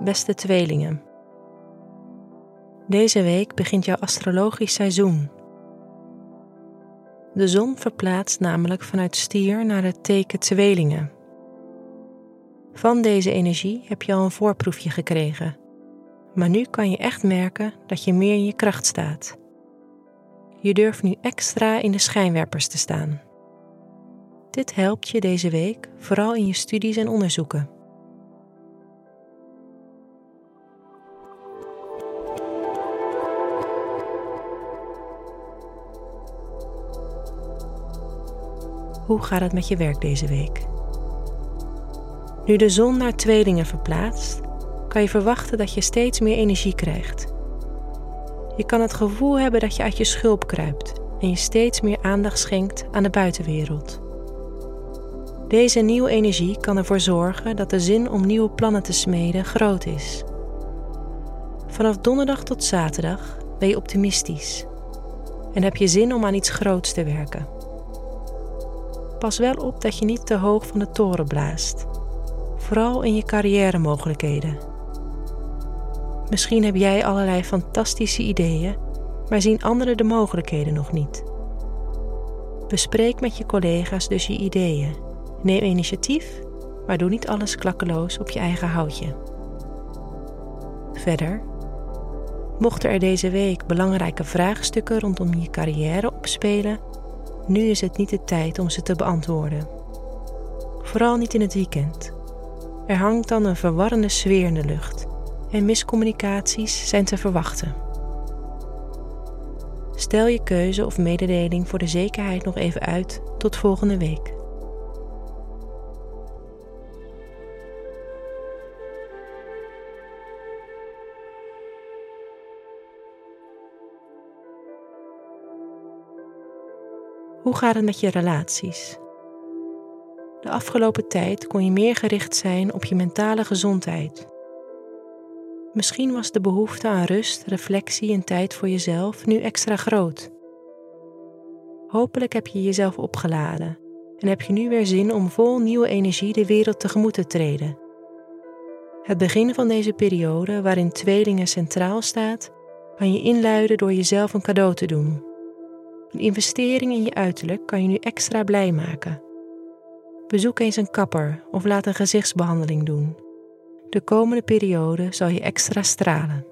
Beste tweelingen. Deze week begint jouw astrologisch seizoen. De zon verplaatst namelijk vanuit stier naar het teken tweelingen. Van deze energie heb je al een voorproefje gekregen. Maar nu kan je echt merken dat je meer in je kracht staat. Je durft nu extra in de schijnwerpers te staan. Dit helpt je deze week vooral in je studies en onderzoeken. Hoe gaat het met je werk deze week? Nu de zon naar tweelingen verplaatst, kan je verwachten dat je steeds meer energie krijgt. Je kan het gevoel hebben dat je uit je schulp kruipt en je steeds meer aandacht schenkt aan de buitenwereld. Deze nieuwe energie kan ervoor zorgen dat de zin om nieuwe plannen te smeden groot is. Vanaf donderdag tot zaterdag ben je optimistisch en heb je zin om aan iets groots te werken. Pas wel op dat je niet te hoog van de toren blaast, vooral in je carrière mogelijkheden. Misschien heb jij allerlei fantastische ideeën, maar zien anderen de mogelijkheden nog niet. Bespreek met je collega's dus je ideeën. Neem initiatief, maar doe niet alles klakkeloos op je eigen houtje. Verder, mochten er deze week belangrijke vraagstukken rondom je carrière opspelen, nu is het niet de tijd om ze te beantwoorden. Vooral niet in het weekend. Er hangt dan een verwarrende sfeer in de lucht en miscommunicaties zijn te verwachten. Stel je keuze of mededeling voor de zekerheid nog even uit tot volgende week. Hoe gaat het met je relaties? De afgelopen tijd kon je meer gericht zijn op je mentale gezondheid. Misschien was de behoefte aan rust, reflectie en tijd voor jezelf nu extra groot. Hopelijk heb je jezelf opgeladen en heb je nu weer zin om vol nieuwe energie de wereld tegemoet te treden. Het begin van deze periode, waarin tweelingen centraal staat, kan je inluiden door jezelf een cadeau te doen. Een investering in je uiterlijk kan je nu extra blij maken. Bezoek eens een kapper of laat een gezichtsbehandeling doen. De komende periode zal je extra stralen.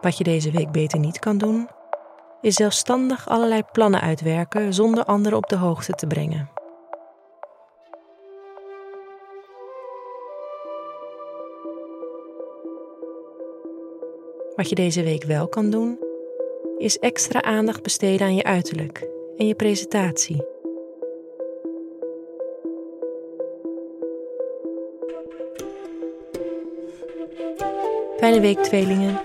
Wat je deze week beter niet kan doen, is zelfstandig allerlei plannen uitwerken zonder anderen op de hoogte te brengen. Wat je deze week wel kan doen, is extra aandacht besteden aan je uiterlijk en je presentatie. Fijne week, tweelingen.